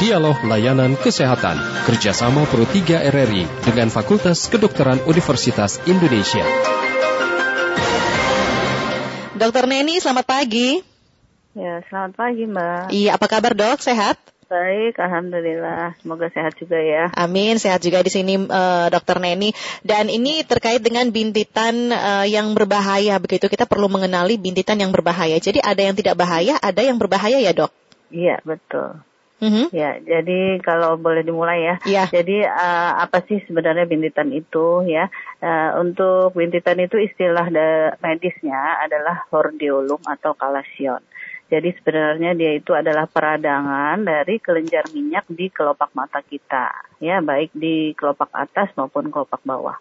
Dialog Layanan Kesehatan kerjasama Pro 3 RRI dengan Fakultas Kedokteran Universitas Indonesia. Dokter Neni, selamat pagi. Ya, selamat pagi Mbak. Iya, apa kabar dok? Sehat? Baik, alhamdulillah. Semoga sehat juga ya. Amin, sehat juga di sini uh, Dokter Neni. Dan ini terkait dengan bintitan uh, yang berbahaya begitu. Kita perlu mengenali bintitan yang berbahaya. Jadi ada yang tidak bahaya, ada yang berbahaya ya dok? Iya, betul. Mm-hmm. Ya, jadi kalau boleh dimulai ya. Iya. Jadi uh, apa sih sebenarnya bintitan itu ya? Uh, untuk bintitan itu istilah medisnya adalah hordeolum atau kalasion. Jadi sebenarnya dia itu adalah peradangan dari kelenjar minyak di kelopak mata kita, ya baik di kelopak atas maupun kelopak bawah.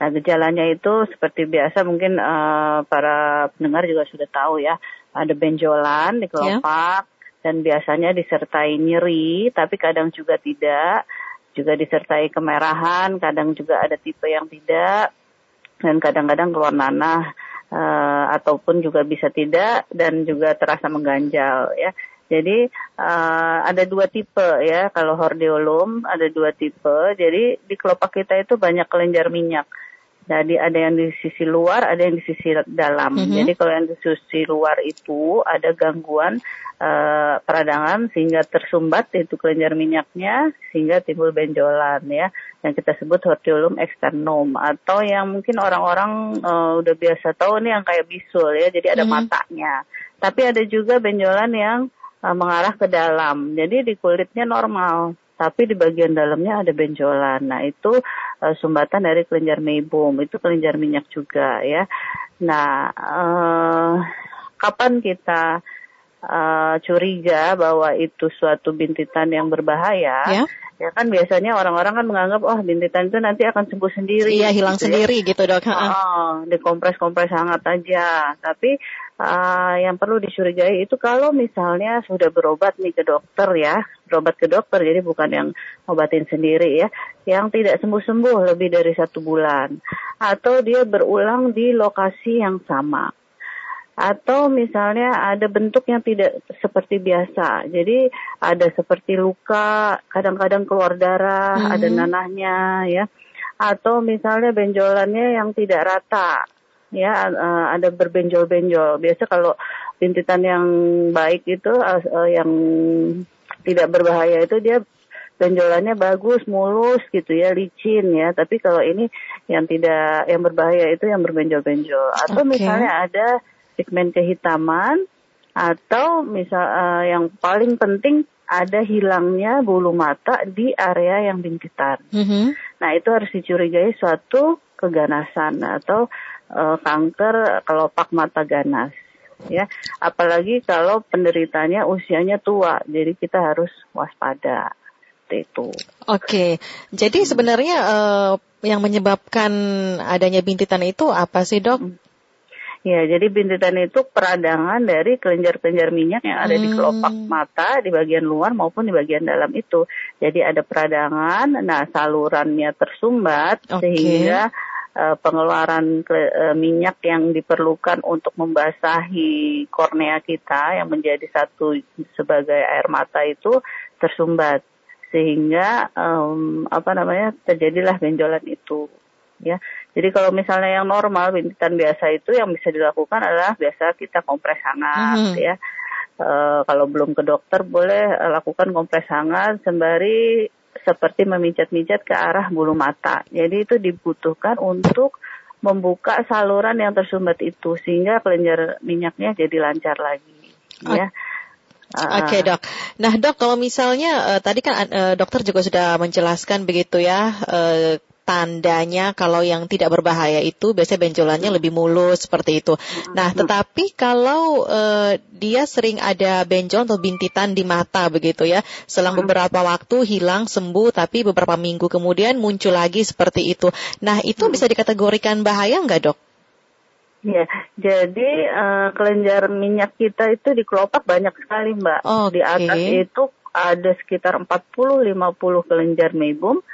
Nah gejalanya itu seperti biasa mungkin uh, para pendengar juga sudah tahu ya, ada benjolan di kelopak yeah. Dan biasanya disertai nyeri, tapi kadang juga tidak, juga disertai kemerahan, kadang juga ada tipe yang tidak, dan kadang-kadang keluar nanah uh, ataupun juga bisa tidak dan juga terasa mengganjal ya. Jadi uh, ada dua tipe ya kalau hordeolum ada dua tipe. Jadi di kelopak kita itu banyak kelenjar minyak. Jadi ada yang di sisi luar, ada yang di sisi dalam. Mm -hmm. Jadi kalau yang di sisi luar itu ada gangguan uh, peradangan sehingga tersumbat itu kelenjar minyaknya sehingga timbul benjolan ya yang kita sebut hordeolum externum atau yang mungkin orang-orang uh, udah biasa tahu nih yang kayak bisul ya jadi ada mm -hmm. matanya. Tapi ada juga benjolan yang uh, mengarah ke dalam. Jadi di kulitnya normal tapi di bagian dalamnya ada benjolan. Nah, itu uh, sumbatan dari kelenjar meibum, itu kelenjar minyak juga ya. Nah, uh, kapan kita uh, curiga bahwa itu suatu bintitan yang berbahaya? Ya. Ya kan biasanya orang-orang kan menganggap oh bintitan itu nanti akan sembuh sendiri. Iya hilang gitu sendiri ya. gitu dok. Oh, dikompres-kompres hangat aja. Tapi uh, yang perlu dicurigai itu kalau misalnya sudah berobat nih ke dokter ya, berobat ke dokter jadi bukan yang obatin sendiri ya, yang tidak sembuh-sembuh lebih dari satu bulan, atau dia berulang di lokasi yang sama, atau misalnya ada bentuk yang tidak seperti biasa, jadi ada seperti luka, kadang-kadang keluar darah, hmm. ada nanahnya ya, atau misalnya benjolannya yang tidak rata ya uh, ada berbenjol-benjol. Biasa kalau bintitan yang baik itu uh, uh, yang tidak berbahaya itu dia benjolannya bagus, mulus gitu ya, licin ya. Tapi kalau ini yang tidak yang berbahaya itu yang berbenjol-benjol. Atau okay. misalnya ada pigmen kehitaman atau misal uh, yang paling penting ada hilangnya bulu mata di area yang bintitan. Mm -hmm. Nah itu harus dicurigai suatu keganasan atau uh, kanker kelopak mata ganas ya apalagi kalau penderitanya usianya tua jadi kita harus waspada itu. Oke, jadi sebenarnya uh, yang menyebabkan adanya bintitan itu apa sih dok? Ya, jadi bintitan itu peradangan dari kelenjar-kelenjar minyak yang ada hmm. di kelopak mata di bagian luar maupun di bagian dalam itu. Jadi ada peradangan, nah salurannya tersumbat okay. sehingga uh, pengeluaran ke, uh, minyak yang diperlukan untuk membasahi kornea kita yang menjadi satu sebagai air mata itu tersumbat sehingga um, apa namanya terjadilah benjolan itu ya jadi kalau misalnya yang normal bintitan biasa itu yang bisa dilakukan adalah biasa kita kompres hangat mm -hmm. ya uh, kalau belum ke dokter boleh lakukan kompres hangat sembari seperti memijat-mijat ke arah bulu mata. Jadi itu dibutuhkan untuk membuka saluran yang tersumbat itu sehingga kelenjar minyaknya jadi lancar lagi. Ya. Oke okay, dok. Nah dok kalau misalnya uh, tadi kan uh, dokter juga sudah menjelaskan begitu ya uh, tandanya kalau yang tidak berbahaya itu biasanya benjolannya lebih mulus seperti itu. Nah, tetapi kalau uh, dia sering ada benjol atau bintitan di mata begitu ya, selang beberapa waktu hilang sembuh tapi beberapa minggu kemudian muncul lagi seperti itu. Nah, itu bisa dikategorikan bahaya nggak dok? Ya, jadi uh, kelenjar minyak kita itu di kelopak banyak sekali, Mbak. Okay. Di atas itu ada sekitar 40-50 kelenjar mebum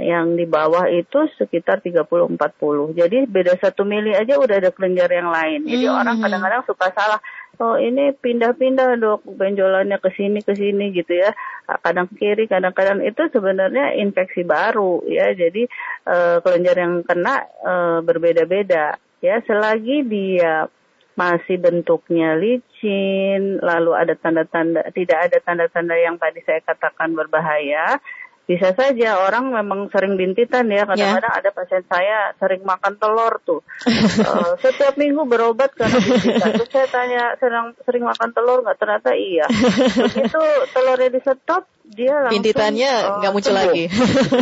yang di bawah itu sekitar 30-40. Jadi beda satu mili aja udah ada kelenjar yang lain. Jadi mm -hmm. orang kadang-kadang suka salah. Oh ini pindah-pindah dok benjolannya ke sini ke sini gitu ya. Kadang kiri, kadang-kadang itu sebenarnya infeksi baru ya. Jadi uh, kelenjar yang kena uh, berbeda-beda ya. Selagi dia masih bentuknya licin, lalu ada tanda-tanda tidak ada tanda-tanda yang tadi saya katakan berbahaya, bisa saja orang memang sering bintitan ya. Kadang-kadang yeah. ada pasien saya sering makan telur tuh. Uh, setiap minggu berobat karena bintitan. Terus saya tanya sering sering makan telur nggak? Ternyata iya. Begitu telurnya di stop dia langsung bintitannya eh, nggak uh, muncul sembuh. lagi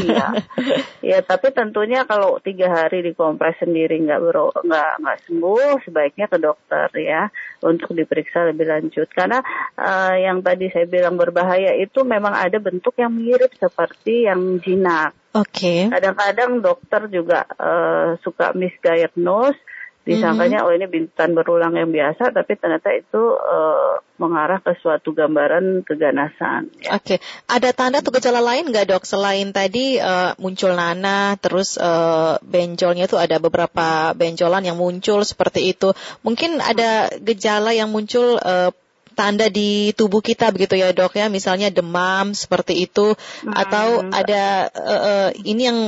iya ya tapi tentunya kalau tiga hari dikompres sendiri nggak nggak nggak sembuh sebaiknya ke dokter ya untuk diperiksa lebih lanjut karena uh, yang tadi saya bilang berbahaya itu memang ada bentuk yang mirip seperti seperti yang jinak. Oke. Okay. Kadang-kadang dokter juga uh, suka misdiagnose, disangkanya mm-hmm. oh ini bintan berulang yang biasa, tapi ternyata itu uh, mengarah ke suatu gambaran keganasan. Ya. Oke, okay. ada tanda atau gejala lain nggak dok selain tadi uh, muncul nanah, terus uh, benjolnya itu ada beberapa benjolan yang muncul seperti itu. Mungkin ada gejala yang muncul uh, tanda di tubuh kita begitu ya dok ya misalnya demam seperti itu hmm. atau ada uh, uh, ini yang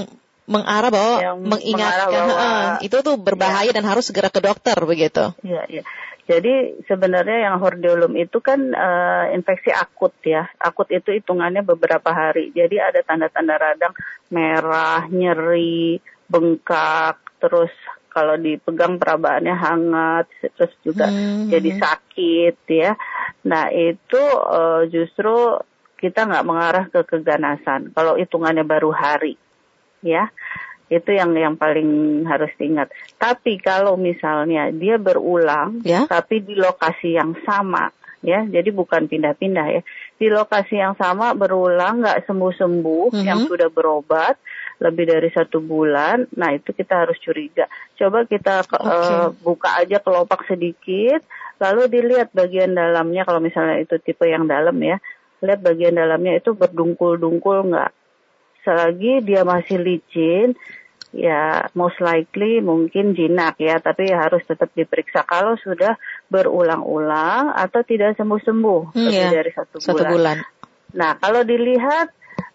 mengarah bahwa yang mengingatkan bahwa, uh, itu tuh berbahaya ya. dan harus segera ke dokter begitu. Iya iya. Jadi sebenarnya yang hordeolum itu kan uh, infeksi akut ya. Akut itu hitungannya beberapa hari. Jadi ada tanda-tanda radang merah, nyeri, bengkak, terus kalau dipegang perabaannya hangat, terus juga hmm. jadi sakit ya. Nah itu uh, justru kita nggak mengarah ke keganasan. Kalau hitungannya baru hari, ya itu yang yang paling harus diingat. Tapi kalau misalnya dia berulang, ya? tapi di lokasi yang sama, ya, jadi bukan pindah-pindah ya, di lokasi yang sama berulang nggak sembuh-sembuh, mm -hmm. yang sudah berobat, lebih dari satu bulan, nah itu kita harus curiga. Coba kita okay. uh, buka aja kelopak sedikit, lalu dilihat bagian dalamnya kalau misalnya itu tipe yang dalam ya, lihat bagian dalamnya itu berdungkul-dungkul nggak. Selagi dia masih licin, ya most likely mungkin jinak ya, tapi harus tetap diperiksa. Kalau sudah berulang-ulang atau tidak sembuh-sembuh hmm, lebih ya. dari satu, satu bulan. bulan. Nah kalau dilihat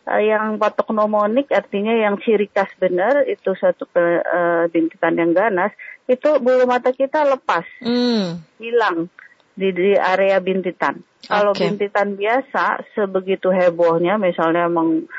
uh, yang patognomonik artinya yang ciri khas benar itu satu uh, bintitan yang ganas itu bulu mata kita lepas hmm. hilang di, di area bintitan. Kalau bintitan biasa sebegitu hebohnya misalnya meng,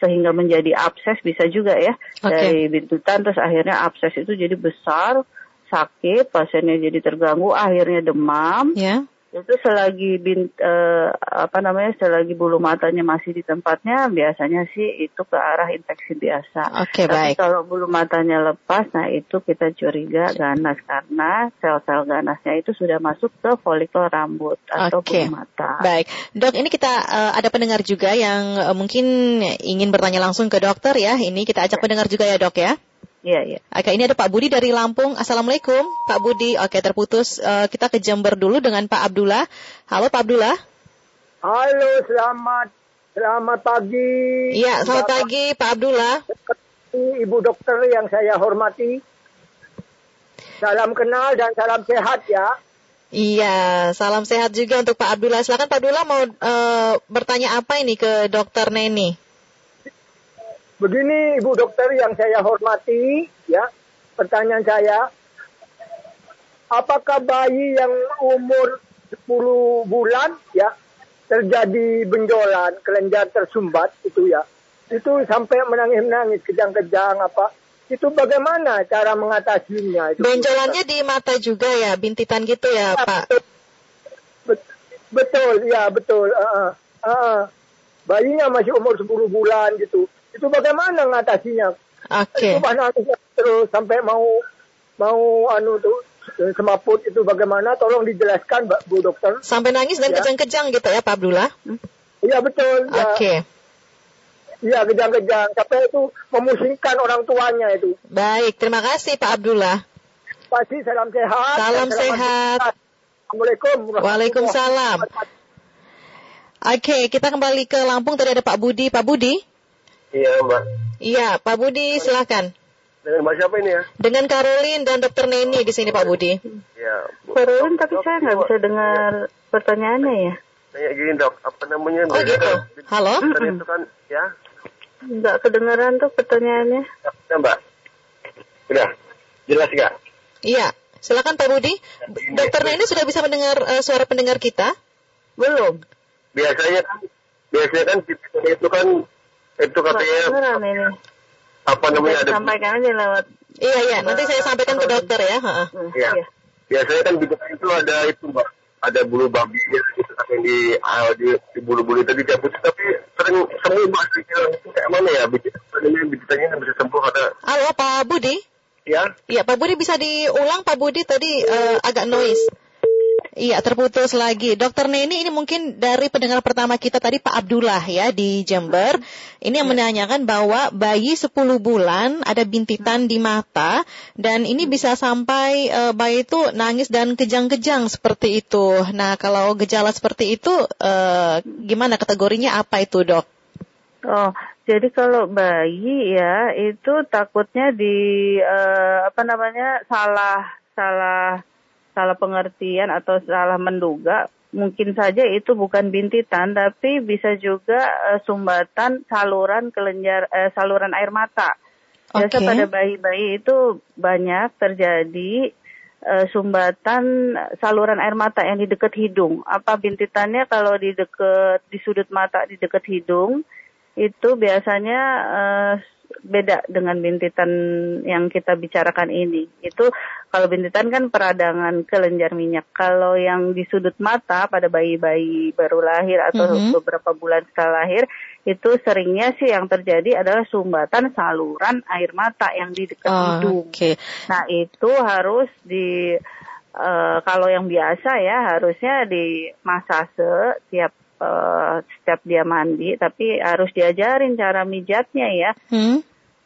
sehingga menjadi abses bisa juga ya okay. dari bintitan terus akhirnya abses itu jadi besar sakit pasiennya jadi terganggu akhirnya demam. Yeah itu selagi bint, uh, apa namanya selagi bulu matanya masih di tempatnya biasanya sih itu ke arah infeksi biasa. Oke okay, baik. kalau bulu matanya lepas, nah itu kita curiga ganas karena sel-sel ganasnya itu sudah masuk ke folikel rambut atau okay. bulu mata. Baik, dok ini kita uh, ada pendengar juga yang uh, mungkin ingin bertanya langsung ke dokter ya. Ini kita ajak pendengar juga ya dok ya. Iya, iya. Oke, ini ada Pak Budi dari Lampung. Assalamualaikum, Pak Budi. Oke, terputus. Uh, kita ke Jember dulu dengan Pak Abdullah. Halo, Pak Abdullah. Halo, selamat selamat pagi. Iya, selamat Bapak, pagi, Pak Abdullah. Ibu dokter yang saya hormati. Salam kenal dan salam sehat ya. Iya, salam sehat juga untuk Pak Abdullah. Silakan Pak Abdullah mau uh, bertanya apa ini ke Dokter Neni? Begini Ibu Dokter yang saya hormati, ya, pertanyaan saya, apakah bayi yang umur 10 bulan, ya, terjadi benjolan, kelenjar tersumbat, itu ya, itu sampai menangis-menangis, kejang-kejang apa, itu bagaimana cara mengatasinya? Itu Benjolannya di mata juga ya, bintitan gitu ya, ya Pak? Betul, betul, ya betul. Uh, uh, uh, bayinya masih umur 10 bulan gitu itu bagaimana ngatasinya? Oke. Okay. terus sampai mau mau anu tuh semaput itu bagaimana? Tolong dijelaskan, Mbak Bu Dokter. Sampai nangis dan ya. kejang-kejang gitu ya, Pak Abdullah? Iya betul. Ya. Oke. Okay. Iya kejang-kejang. Sampai itu memusingkan orang tuanya itu. Baik, terima kasih Pak Abdullah. Pasti salam sehat. Salam sehat. Assalamualaikum. Waalaikumsalam. Oke, okay, kita kembali ke Lampung. Tadi ada Pak Budi. Pak Budi. Iya, Mbak. Iya, Pak Budi silakan. Dengan Mbak siapa ini ya? Dengan Caroline dan Dokter Neni di sini Pak Budi. Ya. Bu- Caroline, tapi Dok, saya nggak bisa dengar pertanyaannya ya. Tanya gini dok, apa namanya? Oh gitu. Halo. Kan itu kan, ya. Nggak kedengaran tuh pertanyaannya. Ya mbak. Udah, jelas gak? Iya, silakan Pak Budi. Dokter Neni sudah bisa mendengar eh, suara pendengar kita? Belum. Biasanya kan, biasanya kan itu kan, itu katanya kedengaran ini. apa namanya ada sampaikan aja lewat. Iya, iya. Nanti saya sampaikan ke dokter ya. Hmm, Iya. iya. Biasanya kan di itu ada itu mbak, ada bulu babi gitu kan yang di, ah, di, di bulu-bulu itu dicabut, tapi sering sembuh mbak. Itu kayak mana ya? Biji- Apa namanya bijitannya bisa sembuh ada, Halo Pak Budi. ya? Iya, Pak Budi bisa diulang Pak Budi tadi eh, agak noise. Iya, terputus lagi. Dokter Neni ini mungkin dari pendengar pertama kita tadi Pak Abdullah ya di Jember. Ini yang menanyakan bahwa bayi 10 bulan ada bintitan di mata dan ini bisa sampai eh, bayi itu nangis dan kejang-kejang seperti itu. Nah, kalau gejala seperti itu eh, gimana kategorinya apa itu, Dok? Oh, jadi kalau bayi ya itu takutnya di eh, apa namanya salah salah salah pengertian atau salah menduga mungkin saja itu bukan bintitan tapi bisa juga eh, sumbatan saluran kelenjar eh, saluran air mata. Biasa pada bayi-bayi itu banyak terjadi eh, sumbatan saluran air mata yang di dekat hidung. Apa bintitannya kalau di dekat di sudut mata di dekat hidung itu biasanya eh, beda dengan bintitan yang kita bicarakan ini. Itu kalau bintitan kan peradangan kelenjar minyak. Kalau yang di sudut mata pada bayi-bayi baru lahir atau Mhm. beberapa bulan setelah lahir itu seringnya sih yang terjadi adalah sumbatan saluran air mata yang di dekat Oh, hidung. Oke. Nah itu harus di eh, kalau yang biasa ya harusnya di masase tiap eh, setiap dia mandi, tapi harus diajarin cara mijatnya ya, Hmm?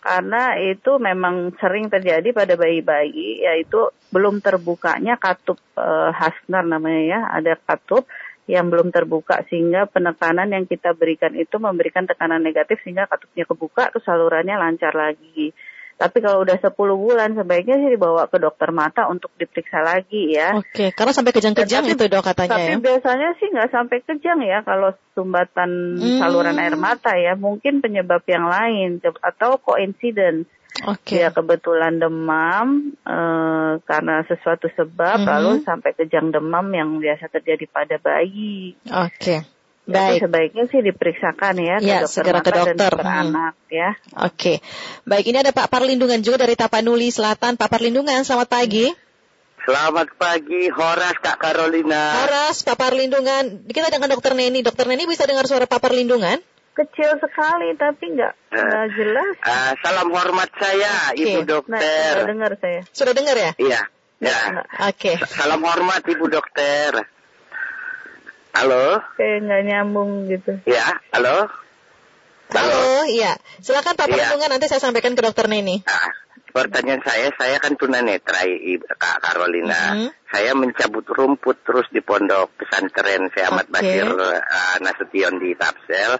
Karena itu memang sering terjadi pada bayi-bayi, yaitu belum terbukanya katup eh, Hasner namanya ya, ada katup yang belum terbuka sehingga penekanan yang kita berikan itu memberikan tekanan negatif sehingga katupnya kebuka terus lancar lagi. Tapi kalau udah 10 bulan sebaiknya sih dibawa ke dokter mata untuk diperiksa lagi ya. Oke, karena sampai kejang-kejang Tapi- itu dok katanya Tapi ya. biasanya sih nggak sampai kejang ya kalau sumbatan Hmm. saluran air mata ya. Mungkin penyebab yang lain atau coincidence. Oke. Ya kebetulan demam eh, karena sesuatu sebab Mhm. lalu sampai kejang demam yang biasa terjadi pada bayi. Oke. Jadi Baik. sebaiknya sih diperiksakan ya ke Ya, dokter segera ke mata dan dokter. dokter Hmm. anak ya. Oke. Baik, ini ada Pak Parlindungan juga dari Tapanuli Selatan. Pak Parlindungan, selamat pagi. Selamat pagi, Horas Kak Carolina. Horas, Pak Parlindungan. Kita dengan Dokter Neni. Dokter Neni bisa dengar suara Pak Parlindungan? Kecil sekali tapi nggak nggak jelas. Ah, salam hormat saya, Oke. Ibu Nah, Dokter. nggak dengar saya. Sudah dengar ya? Iya, ya. Oke. Salam hormat Ibu Dokter. Halo, Kayak nggak nyambung gitu. ya, halo. Halo, iya. Silakan Pak Iya. Parlindungan nanti saya sampaikan ke Dokter Neni. Ah, pertanyaan saya, saya kan tunanetra, Kak Carolina. Mhm. Saya mencabut rumput terus di pondok pesantren saya Ahmad Oke. Basir ah, Nasution di Tapsel.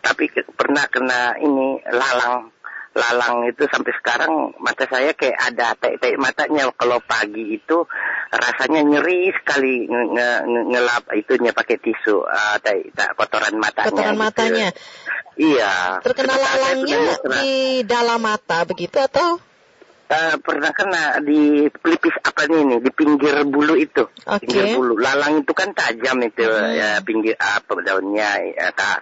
Tapi ke- pernah kena ini lalang lalang itu sampai sekarang mata saya kayak ada tai-tai matanya kalau pagi itu rasanya nyeri sekali nge- nge- nge- ngelap itunya pakai tisu ah, tai, tai- kotoran matanya Kotoran gitu. matanya. iya Terkena lalangnya di dalam mata begitu atau? Eh, pernah kena di pelipis apa nih nih di pinggir bulu itu Oke. pinggir bulu lalang itu kan tajam itu Hmm. ya pinggir apa daunnya ya kak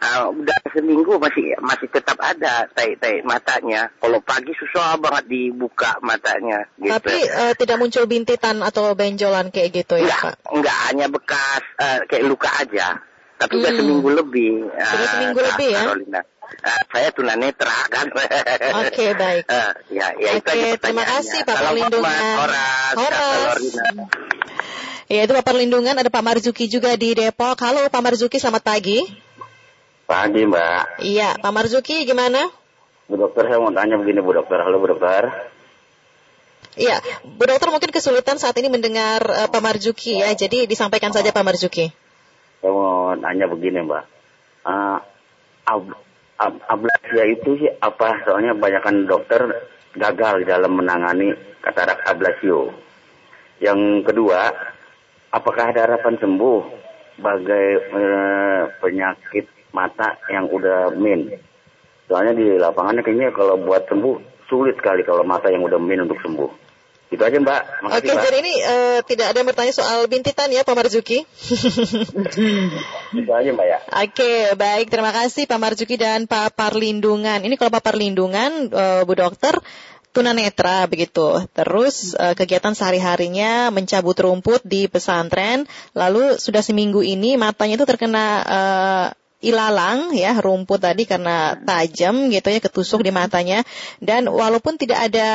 Ah, udah seminggu masih masih tetap ada tai tai matanya kalau pagi susah banget dibuka matanya gitu Tapi eh, tidak muncul bintitan atau benjolan kayak gitu ya, enggak Pak? enggak hanya bekas eh, kayak luka aja tapi udah Hmm. seminggu lebih Sudah Ah, seminggu lebih ya? Carolina. Ah, saya tunanetra kan Oke, baik. Eh, ya, ya itu Oke, aja terima kasih, Pak Perlindungan. Horas, Horas. Ya, itu Pak Perlindungan, ada Pak Marzuki juga di Depok. Halo Pak Marzuki, selamat pagi. Pagi Mbak, Iya, Pak Marzuki gimana? Bu Dokter saya mau tanya begini Bu Dokter, halo Bu Dokter. Iya, Bu Dokter mungkin kesulitan saat ini mendengar eh, Pak Marzuki ya, jadi disampaikan saja Pak Marzuki. Saya mau tanya begini Mbak, Ah, ab- ab- ablasia itu sih apa? Soalnya kebanyakan dokter gagal dalam menangani katarak ablasio. Yang kedua, apakah ada harapan sembuh bagai eh, penyakit mata yang udah min? Soalnya di lapangannya kayaknya kalau buat sembuh sulit sekali kalau mata yang udah min untuk sembuh. Itu aja Mbak. Makasih Oke, Mbak. jadi ini eh, tidak ada yang bertanya soal bintitan ya Pak Marzuki. Itu aja Mbak ya. Oke, baik. Terima kasih Pak Marzuki dan Pak Parlindungan. Ini kalau Pak Parlindungan, eh, Bu Dokter, tunanetra begitu. Terus eh, kegiatan sehari-harinya mencabut rumput di pesantren. Lalu sudah seminggu ini matanya itu terkena eh, ilalang ya rumput tadi karena tajam gitu ya ketusuk di matanya dan walaupun tidak ada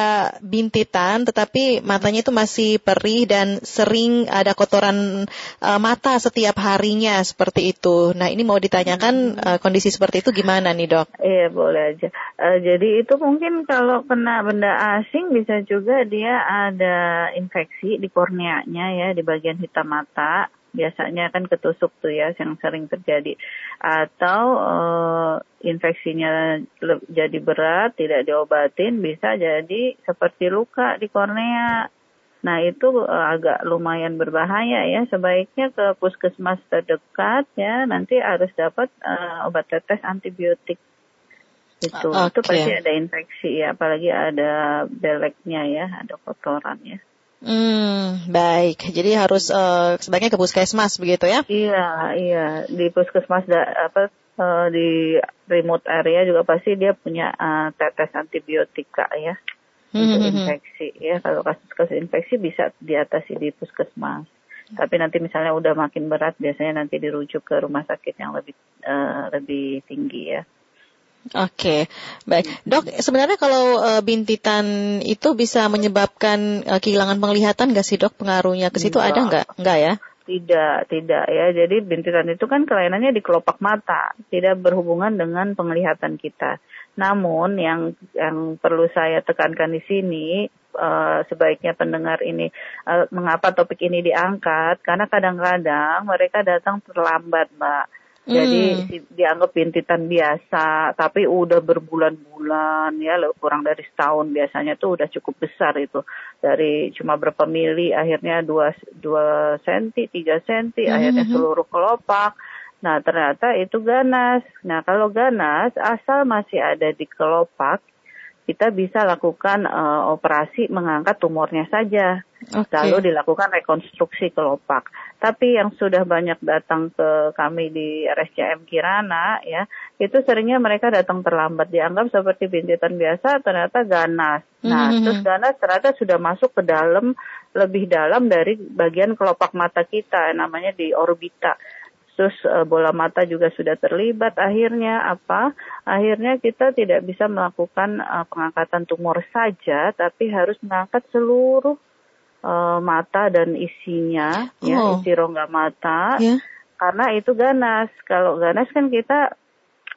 bintitan tetapi matanya itu masih perih dan sering ada kotoran eh, mata setiap harinya seperti itu. Nah, ini mau ditanyakan eh, kondisi seperti itu gimana nih, Dok? Iya boleh aja. Eh, jadi itu mungkin kalau kena benda asing bisa juga dia ada infeksi di korneanya ya di bagian hitam mata. Biasanya kan ketusuk tuh ya yang sering terjadi. Atau eh, infeksinya jadi berat tidak diobatin bisa jadi seperti luka di kornea. Nah itu eh, agak lumayan berbahaya ya. Sebaiknya ke puskesmas terdekat ya. Nanti harus dapat eh, obat tetes antibiotik. Itu Ah, itu pasti ada infeksi ya. Apalagi ada beleknya ya, ada kotoran ya. Hmm, baik. Jadi harus eh, sebaiknya ke puskesmas begitu ya? Iya, iya. Di puskesmas da, apa eh, di remote area juga pasti dia punya eh, tetes antibiotika ya untuk Hmm, hmm, hmm. infeksi ya. Kalau kasus-kasus infeksi bisa diatasi di puskesmas. Tapi nanti misalnya udah makin berat, biasanya nanti dirujuk ke rumah sakit yang lebih eh, lebih tinggi ya. Oke, baik. Dok, sebenarnya kalau eh, bintitan itu bisa menyebabkan eh, kehilangan penglihatan nggak sih dok? Pengaruhnya ke situ ada nggak? Nggak ya? Tidak, tidak ya. Jadi bintitan itu kan kelainannya di kelopak mata, tidak berhubungan dengan penglihatan kita. Namun yang yang perlu saya tekankan di sini eh, sebaiknya pendengar ini eh, mengapa topik ini diangkat karena kadang-kadang mereka datang terlambat, Mbak. Jadi Hmm. dianggap bintitan biasa, tapi udah berbulan-bulan ya, kurang dari setahun biasanya tuh udah cukup besar itu. Dari cuma berapa mili, akhirnya dua dua senti, tiga senti, akhirnya Mhm. seluruh kelopak. Nah ternyata itu ganas. Nah kalau ganas, asal masih ada di kelopak, kita bisa lakukan eh, operasi mengangkat tumornya saja. Oke. Lalu dilakukan rekonstruksi kelopak. Tapi yang sudah banyak datang ke kami di RSCM Kirana ya, itu seringnya mereka datang terlambat dianggap seperti bintitan biasa ternyata ganas. Nah, Mhm. terus ganas ternyata sudah masuk ke dalam lebih dalam dari bagian kelopak mata kita namanya di orbita. Terus eh, bola mata juga sudah terlibat. Akhirnya apa? Akhirnya kita tidak bisa melakukan eh, pengangkatan tumor saja, tapi harus mengangkat seluruh eh, mata dan isinya, ya Oh. isi rongga mata. Ya. Karena itu ganas. Kalau ganas kan kita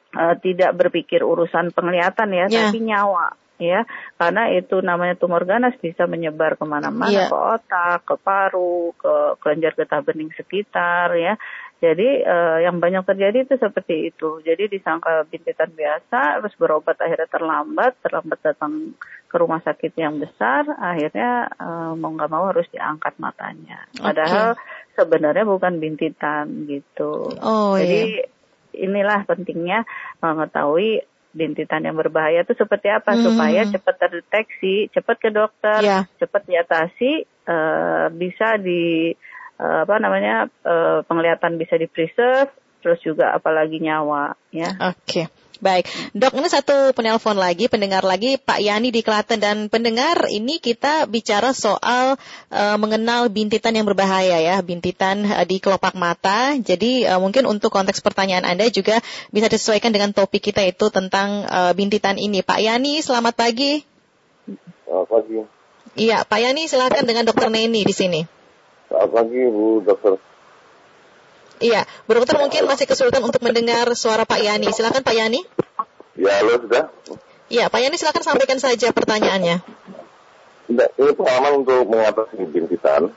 eh, tidak berpikir urusan penglihatan ya, Ya. tapi nyawa. Ya, karena itu namanya tumor ganas bisa menyebar ke mana-mana Ya. ke otak, ke paru, ke kelenjar getah bening sekitar ya. Jadi eh, yang banyak terjadi itu seperti itu. Jadi disangka bintitan biasa, terus berobat akhirnya terlambat, terlambat datang ke rumah sakit yang besar, akhirnya eh, mau nggak mau harus diangkat matanya. Padahal sebenarnya bukan bintitan gitu. Oh Jadi iya. inilah pentingnya mengetahui bintitan yang berbahaya itu seperti apa Hmm. supaya cepat terdeteksi, cepat ke dokter, Ya. cepat diatasi, eh, bisa di eh, apa namanya eh, penglihatan bisa di preserve, terus juga apalagi nyawa ya. Oke. Baik, dok ini satu penelpon lagi, pendengar lagi Pak Yani di Klaten dan pendengar ini kita bicara soal eh, mengenal bintitan yang berbahaya ya, bintitan eh, di kelopak mata. Jadi eh, mungkin untuk konteks pertanyaan Anda juga bisa disesuaikan dengan topik kita itu tentang eh, bintitan ini. Pak Yani, selamat pagi. Selamat pagi. Iya, Pak Yani silakan dengan Dokter Neni di sini. Selamat pagi Bu Dokter. Iya, Bu Dokter mungkin masih kesulitan untuk mendengar suara Pak Yani. Silakan Pak Yani. Ya halo sudah. Iya, Pak Yani silakan sampaikan saja pertanyaannya. Sudah, ini pengalaman untuk mengatasi bintitan.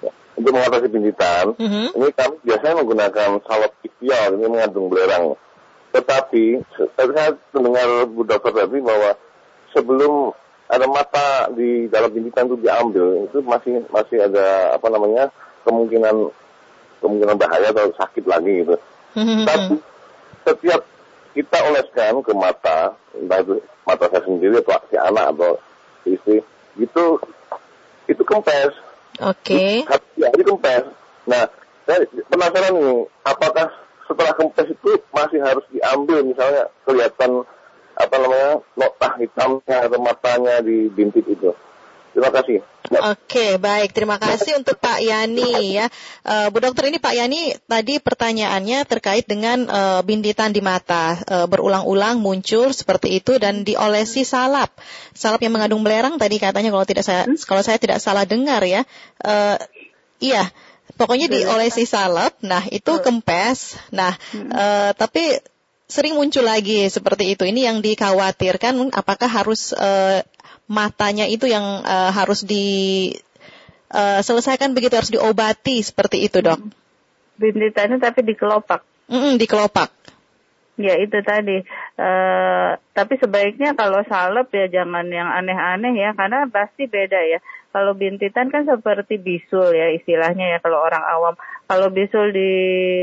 Ya, Untuk mengatasi bintitan, Mhm. ini kami biasanya menggunakan salep istial, ini mengandung belerang. Tetapi saya mendengar Bu Dokter tadi bahwa sebelum ada mata di dalam bintitan itu diambil itu masih masih ada apa namanya kemungkinan kemungkinan bahaya atau sakit lagi gitu. Tapi setiap kita oleskan ke mata, entah itu mata saya sendiri atau si anak atau si istri, itu itu kempes. Oke. Okay. Ya, ini kempes. Nah, saya penasaran nih, apakah setelah kempes itu masih harus diambil misalnya kelihatan apa namanya nota hitamnya atau matanya di bintik itu. Terima kasih. Oke, baik. Terima kasih untuk Pak Yani ya. Uh, Bu Dokter ini Pak Yani tadi pertanyaannya terkait dengan uh, bintitan di mata uh, berulang-ulang muncul seperti itu dan diolesi salap. Salap yang mengandung belerang tadi katanya kalau tidak saya hmm? kalau saya tidak salah dengar ya. Uh, iya, pokoknya diolesi salap. Nah, itu kempes. Nah, uh, tapi sering muncul lagi seperti itu. Ini yang dikhawatirkan apakah harus uh, matanya itu yang uh, harus diselesaikan uh, begitu harus diobati seperti itu, Dok. Bintitannya tapi di kelopak. Mm -mm, di kelopak. Ya itu tadi. Uh, tapi sebaiknya kalau salep ya jangan yang aneh-aneh ya karena pasti beda ya. Kalau bintitan kan seperti bisul ya istilahnya ya kalau orang awam. Kalau bisul di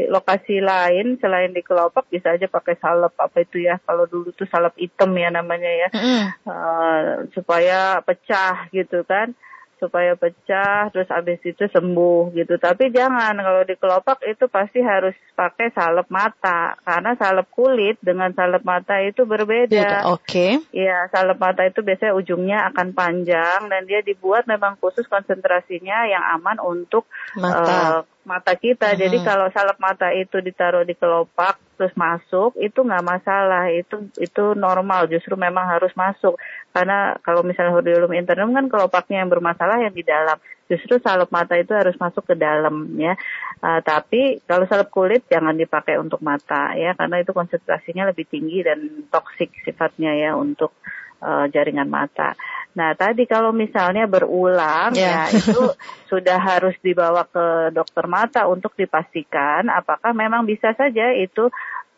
lokasi lain selain di kelopak bisa aja pakai salep apa itu ya. Kalau dulu tuh salep hitam ya namanya ya. Mm. Uh, supaya pecah gitu kan supaya pecah terus habis itu sembuh gitu. Tapi jangan kalau di kelopak itu pasti harus pakai salep mata karena salep kulit dengan salep mata itu berbeda. Oke. Okay. Iya, salep mata itu biasanya ujungnya akan panjang dan dia dibuat memang khusus konsentrasinya yang aman untuk mata. Uh, mata kita. Hmm. Jadi kalau salep mata itu ditaruh di kelopak terus masuk itu nggak masalah. Itu itu normal. Justru memang harus masuk. Karena kalau misalnya hordeolum internum kan kelopaknya yang bermasalah yang di dalam. Justru salep mata itu harus masuk ke dalam ya. Uh, tapi kalau salep kulit jangan dipakai untuk mata ya karena itu konsentrasinya lebih tinggi dan toksik sifatnya ya untuk uh, jaringan mata. Nah, tadi kalau misalnya berulang yeah. ya itu sudah harus dibawa ke dokter mata untuk dipastikan apakah memang bisa saja itu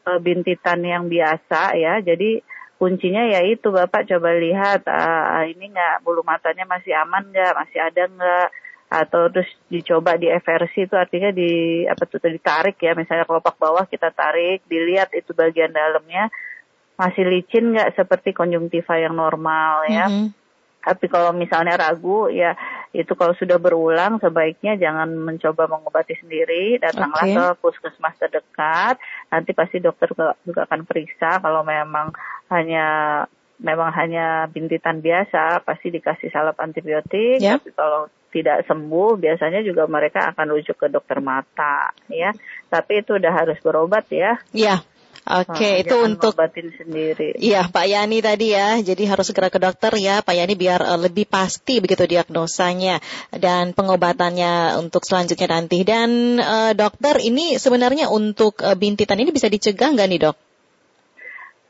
uh, bintitan yang biasa ya. Jadi kuncinya ya itu Bapak coba lihat uh, ini nggak bulu matanya masih aman nggak, masih ada nggak atau terus dicoba di eversi itu artinya di apa tuh ditarik ya misalnya kelopak bawah kita tarik dilihat itu bagian dalamnya masih licin nggak seperti konjungtiva yang normal ya. Mm -hmm. Tapi kalau misalnya ragu ya itu kalau sudah berulang sebaiknya jangan mencoba mengobati sendiri, datanglah okay. ke puskesmas terdekat. Nanti pasti dokter juga akan periksa kalau memang hanya memang hanya bintitan biasa pasti dikasih salep antibiotik. Yeah. Tapi kalau tidak sembuh biasanya juga mereka akan rujuk ke dokter mata ya. Tapi itu udah harus berobat ya. Iya. Yeah. Oke, okay, nah, itu untuk batin sendiri. Iya, Pak Yani tadi ya. Jadi harus segera ke dokter ya, Pak Yani biar uh, lebih pasti begitu diagnosanya dan pengobatannya untuk selanjutnya nanti. Dan uh, dokter, ini sebenarnya untuk uh, bintitan ini bisa dicegah nggak nih, Dok?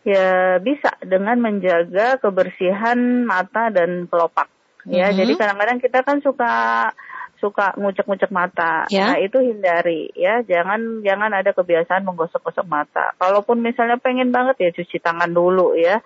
Ya, bisa dengan menjaga kebersihan mata dan kelopak. Ya, mm -hmm. jadi kadang-kadang kita kan suka suka ngucek-ngucek mata. Ya. Nah, itu hindari ya. Jangan jangan ada kebiasaan menggosok-gosok mata. Kalaupun misalnya pengen banget ya cuci tangan dulu ya.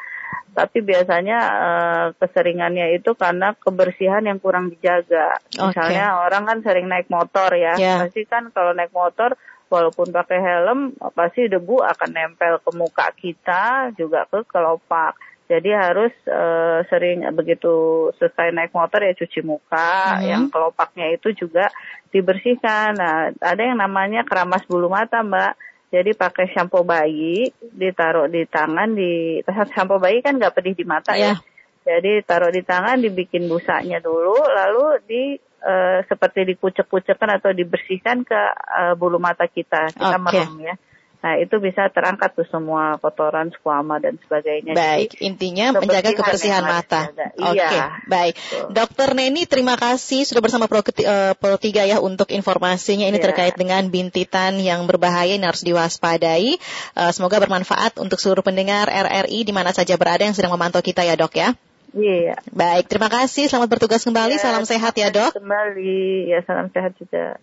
Tapi biasanya uh, keseringannya itu karena kebersihan yang kurang dijaga. Misalnya okay. orang kan sering naik motor ya. ya. Pasti kan kalau naik motor walaupun pakai helm pasti debu akan nempel ke muka kita juga ke kelopak. Jadi harus uh, sering begitu selesai naik motor ya cuci muka, hmm. yang kelopaknya itu juga dibersihkan. Nah, ada yang namanya keramas bulu mata, Mbak. Jadi pakai shampoo bayi, ditaruh di tangan, di shampoo bayi kan nggak pedih di mata yeah. ya. Jadi taruh di tangan, dibikin busanya dulu, lalu di uh, seperti dikucek-kucekkan atau dibersihkan ke uh, bulu mata kita, kita okay. merem ya. Nah, itu bisa terangkat tuh semua kotoran, skuama dan sebagainya. Baik, Jadi, intinya menjaga kebersihan mata. Oke, okay, iya, baik. Betul. Dokter Neni, terima kasih sudah bersama Pro, uh, Pro 3 ya untuk informasinya ini yeah. terkait dengan bintitan yang berbahaya yang harus diwaspadai. Uh, semoga bermanfaat untuk seluruh pendengar RRI di mana saja berada yang sedang memantau kita ya, Dok ya. Iya. Baik, terima kasih. Selamat bertugas kembali. Ya, Salam sehat ya, Dok. Kembali, ya salam sehat juga.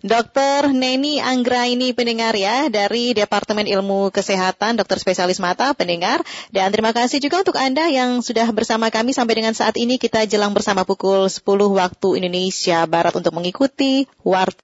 Dokter Neni Anggra ini pendengar ya dari Departemen Ilmu Kesehatan, dokter spesialis mata pendengar. Dan terima kasih juga untuk Anda yang sudah bersama kami sampai dengan saat ini kita jelang bersama pukul 10 waktu Indonesia Barat untuk mengikuti Warta